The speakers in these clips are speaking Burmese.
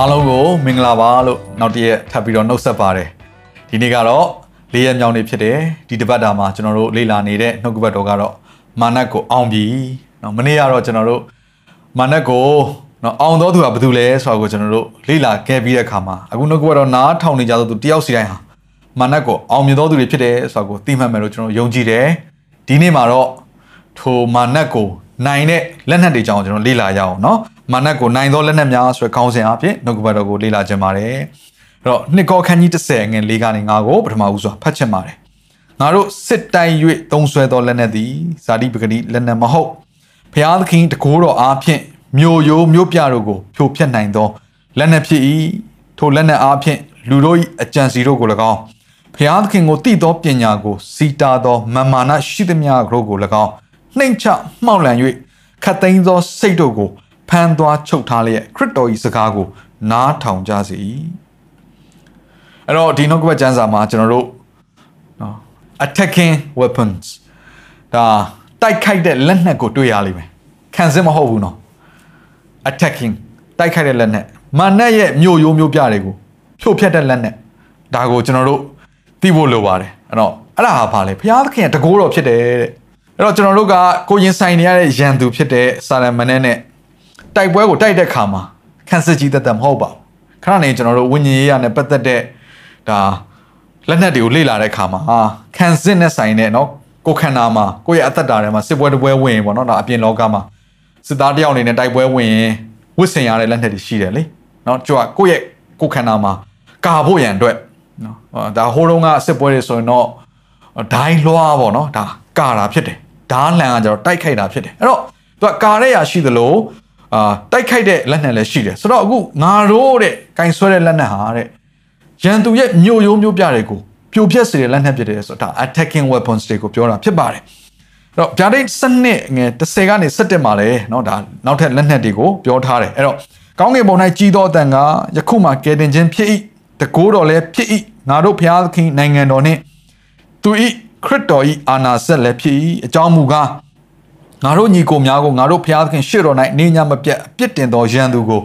အားလုံးကိုမင်္ဂလာပါလို့နောက်တစ်ရက်ထပ်ပြီးတော့နှုတ်ဆက်ပါတယ်ဒီနေ့ကတော့လေးရက်မြောက်နေ့ဖြစ်တယ်ဒီတပတ်တာမှာကျွန်တော်တို့လေ့လာနေတဲ့နှုတ်ကပတ်တော်ကတော့မာနတ်ကိုအောင်ပြီเนาะမနေ့ကတော့ကျွန်တော်တို့မာနတ်ကိုเนาะအောင်တော်သူကဘာလို့လဲဆိုတာကိုကျွန်တော်တို့လေ့လာခဲ့ပြီးတဲ့အခါမှာအခုနှုတ်ကပတ်တော်နားထောင်နေကြသောသူတယောက်စီတိုင်းဟာမာနတ်ကိုအောင်မြင်တော်သူတွေဖြစ်တယ်ဆိုတာကိုသိမှတ်မယ်လို့ကျွန်တော်ယုံကြည်တယ်ဒီနေ့မှာတော့ထိုမာနတ်ကိုနိုင်တဲ့လက်နက်တွေကြောင်းကျွန်တော်လေ့လာရအောင်เนาะ မာနတ်ကိုနိုင်သောလက်နက်များဆိုတဲ့ခေါင်းစဉ်အဖြစ်နှုတ်ကပတ်တော်ကိုလေ့လာခြင်းပါတယ်အဲ့တော့နှစ်ကောခန်းကြီး30ငွေ၄ကနေ9ကိုပထမဦးစွာဖတ်ချင်ပါတယ်ငါတို့စစ်တိုင်၍သုံးဆွဲသောလက်နက်သည်ဇာတိပဂတိလက်နက်မဟုတ်ဖျားသခင်တကိုးတော်အားဖြင့်မြို့ရိုးမြို့ပြတို့ကိုဖြိုဖျက်နိုင်သောလက်နက်ဖြစ်၏ထိုလက်နက်အားဖြင့်လူတို့၏အကြံစီတို့ကို၎င်းဖျားသခင်ကိုတည်သောပညာကိုစီတာသောမမာနရှိသမျှတို့ကို၎င်းနှိမ်ချမှောက်လန်၍ခတ်သိမ်းသောစိတ်တို့ကို ဖမ်းသွားချုပ်ထားလျက်ခရစ်တော်၏စကားကိုနားထောင်ကြစေ၏အဲ့တော့ဒီနှုတ်ကပတ်ကျမ်းစာမှာကျွန်တော်တို့နော် attacking weapons ဒါတိုက်ခိုက်တဲ့လက်နက်ကိုတွေ့ရလိမ့်မယ်ခံစစ်မဟုတ်ဘူးနော် attacking တိုက်ခိုက်တဲ့လက်နက်မာနတ်ရဲ့မြို့ရိုးမြို့ပြတွေကိုဖြိုဖျက်တဲ့လက်နက်ဒါကိုကျွန်တော်တို့သိဖို့လိုပါတယ်အဲ့တော့အဲ့ဒါဟာဘာလဲဘုရားသခင်တကိုးတော်ဖြစ်တယ်တဲ့အဲ့တော့ကျွန်တော်တို့ကကိုရင်ဆိုင်နေရတဲ့ရန်သူဖြစ်တဲ့ဆာလမန်နဲ့ တိုက်ပွဲကိုတိုက်တဲ့ခါမှာခန်းစစ်ကြီးသက်သက်မဟုတ်ပါဘူးခဏနေကျွန်တော်တို့ဝိညာဉ်ရေးရနဲ့ပတ်သက်တဲ့ဒါလက်နက်တွေကိုလေ့လာတဲ့ခါမှာဟာခန်းစစ်နဲ့ဆိုင်တဲ့เนาะကိုခန္ဓာမှာကိုယ့်ရဲ့အသက်တာထဲမှာစစ်ပွဲတစ်ပွဲဝင်ပေါ့เนาะဒါအပြင်လောကမှာစစ်သားတယောက်အနေနဲ့တိုက်ပွဲဝင်ရင်ဝစ်ဆင်ရတဲ့လက်နက်တွေရှိတယ်လေเนาะကြွကိုယ့်ရဲ့ကိုခန္ဓာမှာကာဖို့ရန်အတွက်เนาะဒါဟိုးတုန်းကစစ်ပွဲတွေဆိုရင်တော့ဒိုင်းလွှားပေါ့เนาะဒါကာတာဖြစ်တယ်ဓားလန်ကကျတော့တိုက်ခိုက်တာဖြစ်တယ်အဲ့တော့သူကကာတဲ့ရာရှိသလို အာတိုက်ခိုက်တဲ့လက်နက်လည်းရှိတယ်ဆိုတော့အခုငါတို့တဲ့ကင်ဆွဲတဲ့လက်နက်ဟာတဲ့ရန်သူရဲ့မြို့ရိုးမြို့ပြတွေကိုပြိုပြက်စေတဲ့လက်နက်ဖြစ်တယ်ဆိုတာ attacking weapons တွေကိုပြောတာဖြစ်ပါတယ်အဲ့တော့ဗျာဒိတ်စနစ်ငယ်30ကနေ17မှာလဲเนาะဒါနောက်ထပ်လက်နက်တွေကိုပြောထားတယ်အဲ့တော့ကောင်းကင်ဘုံ၌ကြီးသောအတန်ကယခုမှကယ်တင်ခြင်းဖြစ်၏တကိုးတော်လည်းဖြစ်၏ငါတို့ဘုရားသခင်နိုင်ငံတော်နှင့်သူ၏ခရစ်တော်၏အာနာစက်လည်းဖြစ်၏အကြောင်းမူကား ငါတို့ညီကိုများကိုငါတို့ဘုရားသခင်ရှေ့တော်၌နေညမပြတ်အပြစ်တင်သောရန်သူကို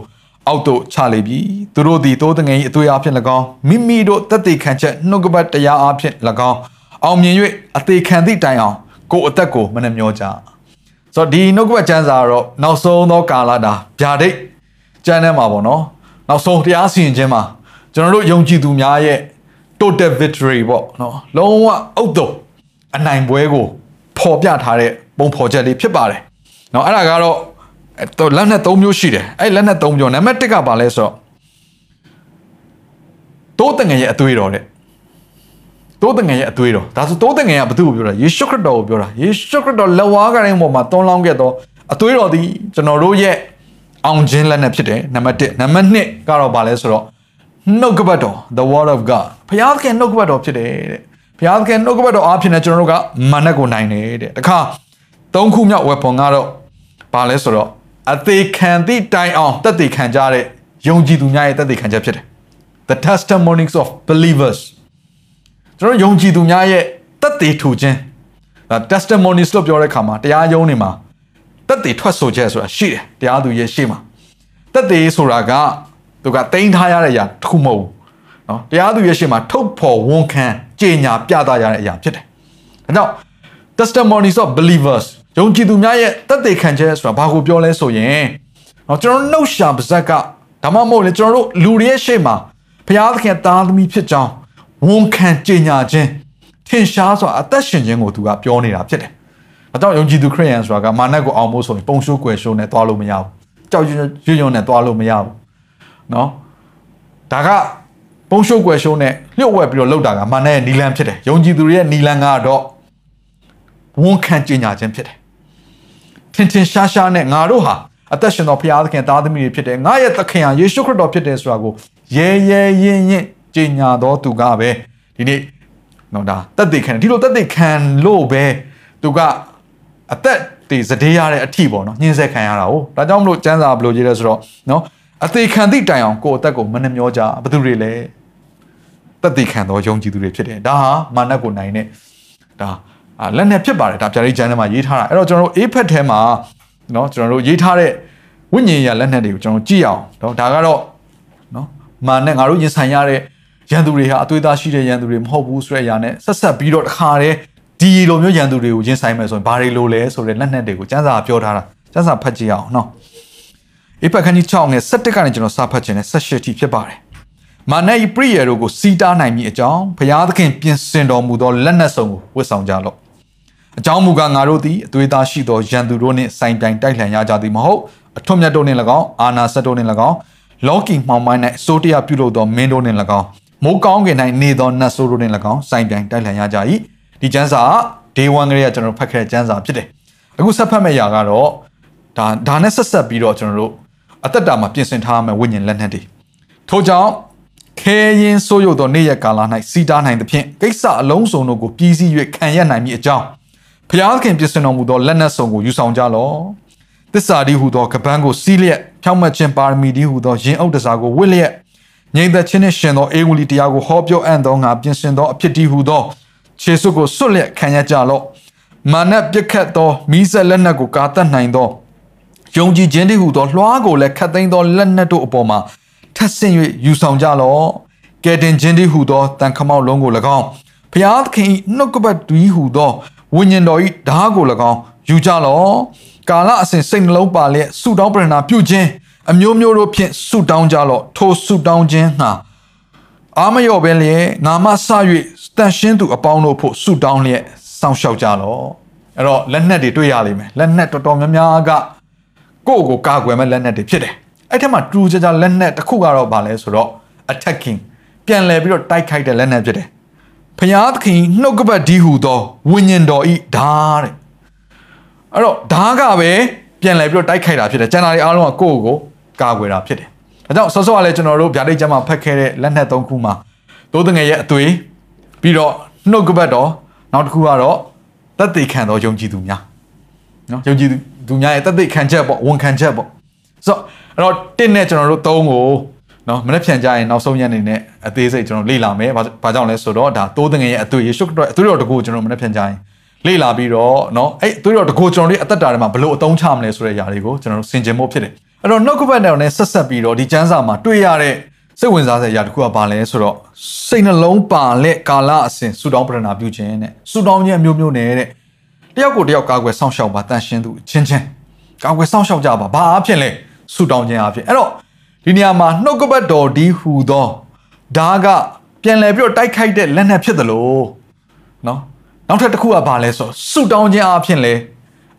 အောက်သို့ချလေပြီသူတို့သည်တိုးတငယ်၏အသွေးအားဖြင့်၎င်းမိမိတို့တက်တည်ခံချက်နှုတ်ကပတ်တရားအားဖြင့်၎င်းအောင်မြင်၍အသေးခံသည့်တိုင်အောင်ကိုယ်အသက်ကိုမနှမျောကြဆိုတော့ဒီနှုတ်ကပတ်ကျမ်းစာကတော့နောက်ဆုံးသောကာလတာဗျာဒိတ်ကျမ်းထဲမှာပေါ့နော်နောက်ဆုံးတရားစီရင်ခြင်းမှာကျွန်တော်တို့ယုံကြည်သူများရဲ့ total victory ပေါ့နော်လုံးဝအုတ်တုံအနိုင်ပွဲကိုပေါ်ပြထားတဲ့ ပုံဖော်ချက်လေးဖြစ်ပါတယ်။နော်အဲ့ဒါကတော့တော့လက်နဲ့၃မျိုးရှိတယ်။အဲ့လက်နဲ့၃မျိုးနံပါတ်၁ကဘာလဲဆိုတော့တိုးတငယ်ရဲ့အသွေးတော်တဲ့တိုးတငယ်ရဲ့အသွေးတော်ဒါဆိုတိုးတငယ်ကဘသူ့ကိုပြောတာယေရှုခရစ်တော်ကိုပြောတာယေရှုခရစ်တော်လက်ဝါးကတိုင်းပေါ်မှာတွန်းလောင်းခဲ့သောအသွေးတော်သည်ကျွန်တော်တို့ရဲ့အောင်ခြင်းလက်နဲ့ဖြစ်တယ်နံပါတ်1နံပါတ်2ကတော့ဘာလဲဆိုတော့နှုတ်ကပတ်တော် the word of god ဘုရားသခင်နှုတ်ကပတ်တော်ဖြစ်တယ်တဲ့ဘုရားသခင်နှုတ်ကပတ်တော်အားဖြင့်လည်းကျွန်တော်တို့ကမာနကိုနိုင်တယ်တဲ့တခါ သုံးခုမြောက် weapon ကတော့ဘာလဲဆိုတော့အသေးခံသည့်တိုင်အောင်တက်သေးခံကြတဲ့ယုံကြည်သူများရဲ့တက်သေးခံချက်ဖြစ်တယ် the testimonies of believers ကျွန်တော်ယုံကြည်သူများရဲ့တက်သေးထူခြင်းဒါ testimonies လို့ပြောတဲ့အခါမှာတရားယုံနေမှာတက်သေးထွက်ဆိုချက်ဆိုတာရှိတယ်တရားသူရဲ့ရှေ့မှာတက်သေးဆိုတာကသူကတိန်းထားရတဲ့အရာတစ်ခုမဟုတ်ဘူးเนาะတရားသူရဲ့ရှေ့မှာထုတ်ဖော်ဝန်ခံကြေညာပြသရတဲ့အရာဖြစ်တယ်ဒါကြောင့် testimonies of believers ယုံကြည်သူများရဲ့တသက်ခံချက်ဆိုတာဘာကိုပြောလဲဆိုရင်နော်ကျွန်တော်နှုတ်ရှာပါဇက်ကဒါမှမဟုတ်လေကျွန်တော်တို့လူတွေရဲ့ရှေ့မှာဘုရားသခင်သားသမီးဖြစ်ကြောင်းဝန်ခံကြေညာခြင်းထင်ရှားစွာအသက်ရှင်ခြင်းကိုသူကပြောနေတာဖြစ်တယ်။ဒါကြောင့်ယုံကြည်သူခရိယန်ဆိုတာကမာနကိုအောင်ဖို့ဆိုရင်ပုံရှိုးကွယ်ရှိုးနဲ့သွားလို့မရဘူး။ကြောက်ရွံ့ရွံ့နဲ့သွားလို့မရဘူး။နော်။ဒါကပုံရှိုးကွယ်ရှိုးနဲ့လျှို့ဝှက်ပြီးတော့လောက်တာကမာနရဲ့နီလန်ဖြစ်တယ်။ယုံကြည်သူရဲ့နီလန်ကတော့ဝန်ခံကြေညာခြင်းဖြစ်တယ်။ ထင်ထင်ရှားရှားနဲ့ငါတို့ဟာအသက်ရှင်သောဘုရားသခင်သားသမီးတွေဖြစ်တယ်ငါရဲ့သခင်ဟာယေရှုခရစ်တော်ဖြစ်တယ်ဆိုတာကိုရဲရဲရင်ရင်ကြေညာတော်သူကပဲဒီနေ့နော်ဒါတက်သိခံဒီလိုတက်သိခံလို့ပဲသူကအသက်တွေစတေးရတဲ့အထီပေါ့နော်ညှင်းဆက်ခံရတာ哦ဒါကြောင့်မလို့စံစာဘယ်လိုရေးလဲဆိုတော့နော်အသေးခံသည့်တိုင်အောင်ကိုယ့်အသက်ကိုမနှမျောကြဘသူတွေလဲတက်သိခံသောယုံကြည်သူတွေဖြစ်တယ်ဒါဟာမာနကိုနိုင်တဲ့ဒါ လက်နဲ့ဖြစ်ပါတယ်ဒါပြရိတ်ကျမ်းထဲမှာရေးထားတာအဲ့တော့ကျွန်တော်တို့အေးဖက်ထဲမှာနော်ကျွန်တော်တို့ရေးထားတဲ့ဝိညာဉ်ရလက်နဲ့တွေကိုကျွန်တော်ကြည့်အောင်နော်ဒါကတော့နော်မာနဲ့ငါတို့ရင်ဆိုင်ရတဲ့ရန်သူတွေဟာအသွေးသားရှိတဲ့ရန်သူတွေမဟုတ်ဘူးဆိုတဲ့အရာနဲ့ဆက်ဆက်ပြီးတော့တခါတည်းဒီလိုမျိုးရန်သူတွေကိုရင်ဆိုင်မယ်ဆိုရင်ဘာတွေလိုလဲဆိုတဲ့လက်နက်တွေကိုစံစာပြောထားတာစံစာဖတ်ကြည့်အောင်နော်အေပခန်းကြီး6ငယ်17ကနေကျွန်တော်စာဖတ်ခြင်းနဲ့18ထိဖြစ်ပါတယ်မာနဤပရိယေတို့ကိုစီးတားနိုင်မည်အကြောင်းဘုရားသခင်ပြင်ဆင်တော်မူသောလက်နက်စုံကိုဝတ်ဆောင်ကြလော့ အကြောင်းမူကားငါတို့သည်အသွေးသားရှိသောရန်သူတို့နှင့်ဆိုင်ပြိုင်တိုက်လှန်ရကြသည်မဟုတ်အထွတ်မြတ်တို့နှင့်၎င်းအာနာစက်တို့နှင့်၎င်းလောကီမှောင်မိုင်း၌အစိုးတရားပြုလုပ်သောမင်းတို့နှင့်၎င်းမိုးကောင်းကင်၌နေသောနတ်ဆိုးတို့နှင့်၎င်းဆိုင်ပြိုင်တိုက်လှန်ရကြ၏ဒီကျမ်းစာက day 1ကလေးကကျွန်တော်ဖတ်ခဲ့တဲ့ကျမ်းစာဖြစ်တယ်အခုဆက်ဖတ်မယ့်ຢာကတော့ဒါဒါနဲ့ဆက်ဆက်ပြီးတော့ကျွန်တော်တို့အသက်တာမှာပြင်ဆင်ထားမယ့်ဝိညာဉ်လက်နက်တွေထို့ကြောင့်ခဲရင်ဆိုးရုပ်သောနေ့ရက်ကာလ၌စီတားနိုင်သဖြင့်ကိစ္စအလုံးစုံတို့ကိုပြည်စည်း၍ခံရနိုင်မည်အကြောင်း ဖျားသခင်ပြင်ဆင်တော်မူသောလက်နက်စုံကိုယူဆောင်ကြလော့သစ္စာဒီဟုသောကပန်းကိုစီးလျက်ဖြောင့်မတ်ခြင်းပါရမီဒီဟုသောရင်အုပ်တစားကိုဝစ်လျက်ငြိမ်သက်ခြင်းနှင့်ရှင်သောအေဝံဂေလိတရားကိုဟောပြောအပ်သောငါပြင်ဆင်သောအဖြစ်ဒီဟုသောခြေစွပ်ကိုစွတ်လျက်ခံရကြလော့မာနပြက်ခတ်သောမိဆက်လက်နက်ကိုကာတတ်နိုင်သောယုံကြည်ခြင်းတည်းဟုသောလွှားကိုလည်းခတ်သိမ်းသောလက်နက်တို့အပေါ်မှာထပ်ဆင့်၍ယူဆောင်ကြလော့ကဲတင်ခြင်းတည်းဟုသောတန်ခမောက်လုံးကို၎င်းဘုရားသခင်၏နှုတ်ကပတ်တူဟုသော ဝိညာဉ်တော်၏ဓာတ်ကို၎င်းယူကြလော့ကာလအစဉ်စိတ်နှလုံးပါလျက်ဆုတောင်းပရဏာပြုခြင်းအမျိုးမျိုးတို့ဖြင့်ဆုတောင်းကြလော့ထိုဆုတောင်းခြင်းဟာအာမယောပဲလျက်ငါမဆ၍တန်ရှင်းသူအပေါင်းတို့ဖို့ဆုတောင်းလျက်စောင့်ရှောက်ကြလော့အဲ့တော့လက်နက်တွေတွေ့ရလိမ့်မယ်လက်နက်တော်တော်များများကကိုယ့်ကိုကာကွယ်မဲ့လက်နက်တွေဖြစ်တယ်အဲ့ထက်မှာတူကြကြလက်နက်တစ်ခုကတော့ဗာလဲဆိုတော့ attacking ပြန်လည်ပြီးတော့တိုက်ခိုက်တဲ့လက်နက်ဖြစ်တယ် ဖျားသခင်နှုတ်ကပတ်ဒီဟူသောဝိညာဉ်တော်ဤဓာတ်တဲ့အဲ့တော့ဓာတ်ကပဲပြန်လည်ပြီးတော့တိုက်ခိုက်တာဖြစ်တယ်ကျန်တာတွေအားလုံးကကိုယ့်ကိုကာကွယ်တာဖြစ်တယ်ဒါကြောင့်ဆောစောကလည်းကျွန်တော်တို့ဗျာဒိတ်ကျမ်းမှာဖတ်ခဲ့တဲ့လက်နက်သုံးခုမှာသိုးတငယ်ရဲ့အသွေးပြီးတော့နှုတ်ကပတ်တော်နောက်တစ်ခုကတော့တသက်ခံသောယုံကြည်သူများနော်ယုံကြည်သူများရဲ့တသက်ခံချက်ပေါ့ဝန်ခံချက်ပေါ့ဆိုတော့အဲ့တော့တစ်နဲ့ကျွန်တော်တို့သုံးကိုနော်မနေ့ပြန်ကြရင်နောက်ဆုံးရက်အနေနဲ့ အသေးစိတ်ကျွန်တော်လေ့လာမယ်ဘာဘာကြောင့်လဲဆိုတော့ဒါသိုးတငယ်ရဲ့အသွေးယေရှုခရစ်တော်အသွေးတော်တကူကျွန်တော်မနေ့ပြန်ကြရင်လေ့လာပြီးတော့နော်အဲ့အသွေးတော်တကူကျွန်တော်တို့အသက်တာထဲမှာဘယ်လိုအသုံးချမလဲဆိုတဲ့ຢာတွေကိုကျွန်တော်တို့ဆင်ခြင်ဖို့ဖြစ်တယ်အဲ့တော့နှုတ်ကပတ်တော်နဲ့ဆက်ဆက်ပြီးတော့ဒီကျမ်းစာမှာတွေ့ရတဲ့စိတ်ဝင်စားစရာတစ်ခုကဘာလဲဆိုတော့စိတ်နှလုံးပါလက်ကာလအစဉ်ဆူတောင်းပရဏာပြုခြင်းနဲ့ဆူတောင်းခြင်းအမျိုးမျိုးနဲ့တဲ့တယောက်ကိုတယောက်ကာကွယ်စောင့်ရှောက်ပါတန်ရှင်းသူချင်းချင်းကာကွယ်စောင့်ရှောက်ကြပါဘာအဖြစ်လဲဆူတောင်းခြင်းအဖြစ်အဲ့တော့ဒီနေရာမှာနှုတ်ကပတ်တော်ဒီဟူသော ဒါကပြန်လဲပြီးတော့တိုက်ခိုက်တဲ့လက်နက်ဖြစ်တယ်လို့နော်နောက်ထပ်တစ်ခုကဘာလဲဆိုဆူတောင်းခြင်းအဖြစ်လဲ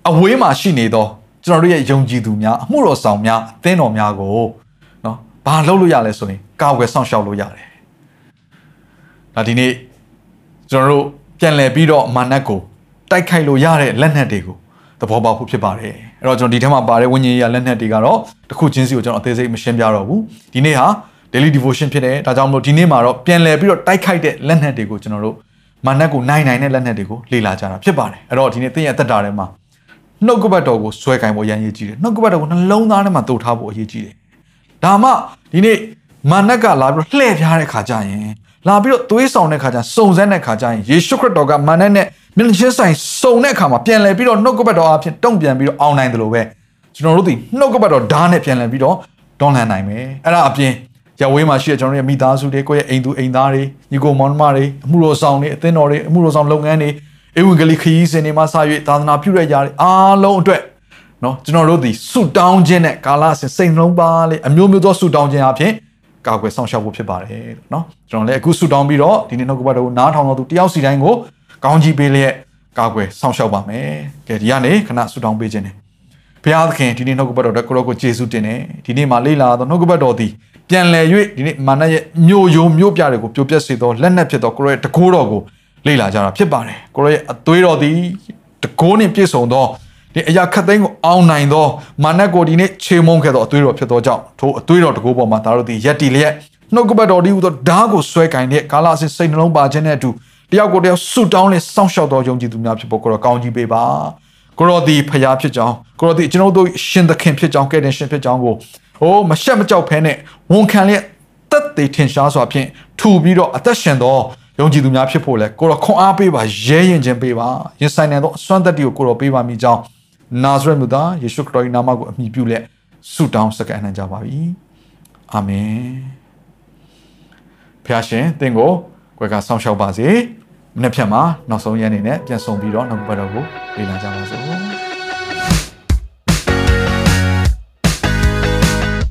အဝေးမှာရှိနေသောကျွန်တော်တို့ရဲ့ယုံကြည်သူများအမှုတော်ဆောင်များအသင်းတော်များကိုနော်ဘာလုပ်လို့ရလဲဆိုရင်ကာဝယ်ဆောင်ရှောက်လို့ရတယ်ဒါဒီနေ့ကျွန်တော်တို့ပြန်လည်ပြီးတော့မာနက်ကိုတိုက်ခိုက်လို့ရတဲ့လက်နက်တွေကိုသဘောပေါက်ဖို့ဖြစ်ပါတယ်အဲ့တော့ကျွန်တော်ဒီထဲမှာပါတဲ့ဝိညာဉ်ရေးလက်နက်တွေကတော့တစ်ခုချင်းစီကိုကျွန်တော်အသေးစိတ်မရှင်းပြတော့ဘူးဒီနေ့ဟာ daily devotion ဖြစ်တယ်ဒါကြောင့်မလို့ဒီနေ့မှာတော့ပြန်လည်ပြီးတော့တိုက်ခိုက်တဲ့လက်နက်တွေကိုကျွန်တော်တို့မာနက်ကိုနိုင်နိုင်တဲ့လက်နက်တွေကိုလေ့လာကြတာဖြစ်ပါတယ်အဲ့တော့ဒီနေ့သင်ရဲ့အသက်တာထဲမှာနှုတ်ကပတ်တော်ကိုဆွဲကင်ဖို့ရန်ရည်ကြီးတယ်နှုတ်ကပတ်တော်ကိုနှလုံးသားထဲမှာတုတ်ထားဖို့အရေးကြီးတယ်ဒါမှဒီနေ့မာနက်ကလာပြီးတော့လှည့်ပြားတဲ့ခါကျရင်လာပြီးတော့သွေးဆောင်တဲ့ခါကျစုံစမ်းတဲ့ခါကျရင်ယေရှုခရစ်တော်ကမာနက်နဲ့မျက်နှာချင်းဆိုင်စုံတဲ့အခါမှာပြန်လည်ပြီးတော့နှုတ်ကပတ်တော်အဖြစ်တုံ့ပြန်ပြီးတော့အောင်နိုင်တယ်လို့ပဲကျွန်တော်တို့ဒီနှုတ်ကပတ်တော်ဓာတ်နဲ့ပြန်လည်ပြီးတော့တွန်းလှန်နိုင်မယ်အဲ့ဒါအပြင် ရဝေးမှာရှိတဲ့ကျွန်တော်တို့ရဲ့မိသားစုတွေကိုယ့်ရဲ့အိမ်သူအိမ်သားတွေညီကိုမောင်နှမတွေအမှုတော်ဆောင်တွေအသင်းတော်တွေအမှုတော်ဆောင်လုပ်ငန်းတွေဧဝံဂေလိခရီးစဉ်တွေမှာစ၍သာသနာပြုတဲ့ຢာတွေအားလုံးအတွက်နော်ကျွန်တော်တို့ဒီဆုတောင်းခြင်းနဲ့ကာလစဉ်စိတ်နှလုံးပါလေအမျိုးမျိုးသောဆုတောင်းခြင်းအပြင်ကာကွယ်ဆောင်ရှောက်ဖို့ဖြစ်ပါတယ်နော်ကျွန်တော်လည်းအခုဆုတောင်းပြီးတော့ဒီနေ့နှုတ်ကပတ်တော်ကိုနားထောင်တော်သူတယောက်စီတိုင်းကိုကောင်းကြီးပေးလျက်ကာကွယ်ဆောင်ရှောက်ပါမယ်ကဲဒီကနေခဏဆုတောင်းပေးခြင်းနဲ့ ဘုရားသခင်ဒီနေ့နှုတ်ကပတ်တော်ကိုကိုရောကိုယေရှုတင်တယ်ဒီနေ့မှာလေ့လာသောနှုတ်ကပတ်တော်သည်ပြန်လည်၍ဒီနေ့မာနရဲ့မြို့ယုံမြို့ပြတွေကိုပြိုပြက်စေသောလက်နက်ဖြစ်သောကိုရောရဲ့တကိုးတော်ကိုလေ့လာကြတာဖြစ်ပါတယ်ကိုရောရဲ့အသွေးတော်သည်တကိုးနှင့်ပြည့်စုံသောတဒီအရာခတ်သိမ်းကိုအောင်နိုင်သောမာနက်ကိုဒီနေ့ခြေမုံခဲ့သောအသွေးတော်ဖြစ်သောကြောင့်ထိုအသွေးတော်တကူပေါ်မှာဒါတို့သည်ရက်တီလျက်နှုတ်ကပတ်တော်ဒီဟူသောဓာတ်ကိုဆွဲကင်တဲ့ကာလအစစ်စိတ်နှလုံးပါခြင်းနဲ့အတူတယောက်ကိုတယောက်ဆုတောင်းနဲ့စောင့်ရှောက်တော်ယုံကြည်သူများဖြစ်ဖို့ကိုတော့ကောင်းကြီးပေးပါ ကိုရောဒီဖျားဖြစ်ကြောင်းကိုရောဒီကျွန်တော်တို့ရှင်သခင်ဖြစ်ကြောင်းကဲ့တင်ရှင်ဖြစ်ကြောင်းကိုဟိုမရှက်မကြောက်ဖဲနဲ့ဝန်ခံလျက်တက်သေးထင်ရှားစွာဖြင့်ထူပြီးတော့အသက်ရှင်သောယုံကြည်သူများဖြစ်ဖို့လဲကိုတော့ခွန်အားပေးပါရဲရင်ခြင်းပေးပါရင်ဆိုင်နိုင်သောအစွမ်းသက်တည်းကိုကိုတော့ပေးပါမိကြောင်းနာဇရက်မြတ်သားယေရှုခရစ်တော်၏နာမကိုအမိပြုလက်ဆုတောင်းစကားနိုင်ကြပါပြီအာမင်ဖျားရှင်သင်ကိုကိုယ်ကဆောင်းရှောက်ပါစေ မနေ့ဖြတ်မှာနောက်ဆုံးရက်အနေနဲ့ပြန်ဆောင်ပြီးတော့နောက်ဘက်တော်ကိုလေ့လာကြပါစို့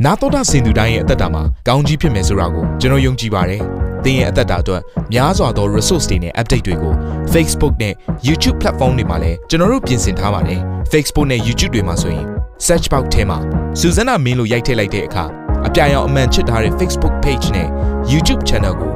နာတော်တာစင်သူတိုင်းရဲ့အသက်တာမှာကောင်းကြီးဖြစ်မယ်ဆိုတာကိုကျွန်တော်ယုံကြည်ပါတယ်။သင်ရဲ့အသက်တာအတွက်များစွာသော resource တွေနဲ့ update တွေကို Facebook နဲ့ YouTube platform တွေမှာလည်းကျွန်တော်တို့ပြင်ဆင်ထားပါတယ်။ Facebook နဲ့ YouTube တွေမှာဆိုရင် search box ထဲမှာစုစွမ်းနာမင်းလို့ရိုက်ထည့်လိုက်တဲ့အခါအပြအယောင်အမှန်ချစ်ထားတဲ့ Facebook page နဲ့ YouTube channel ကို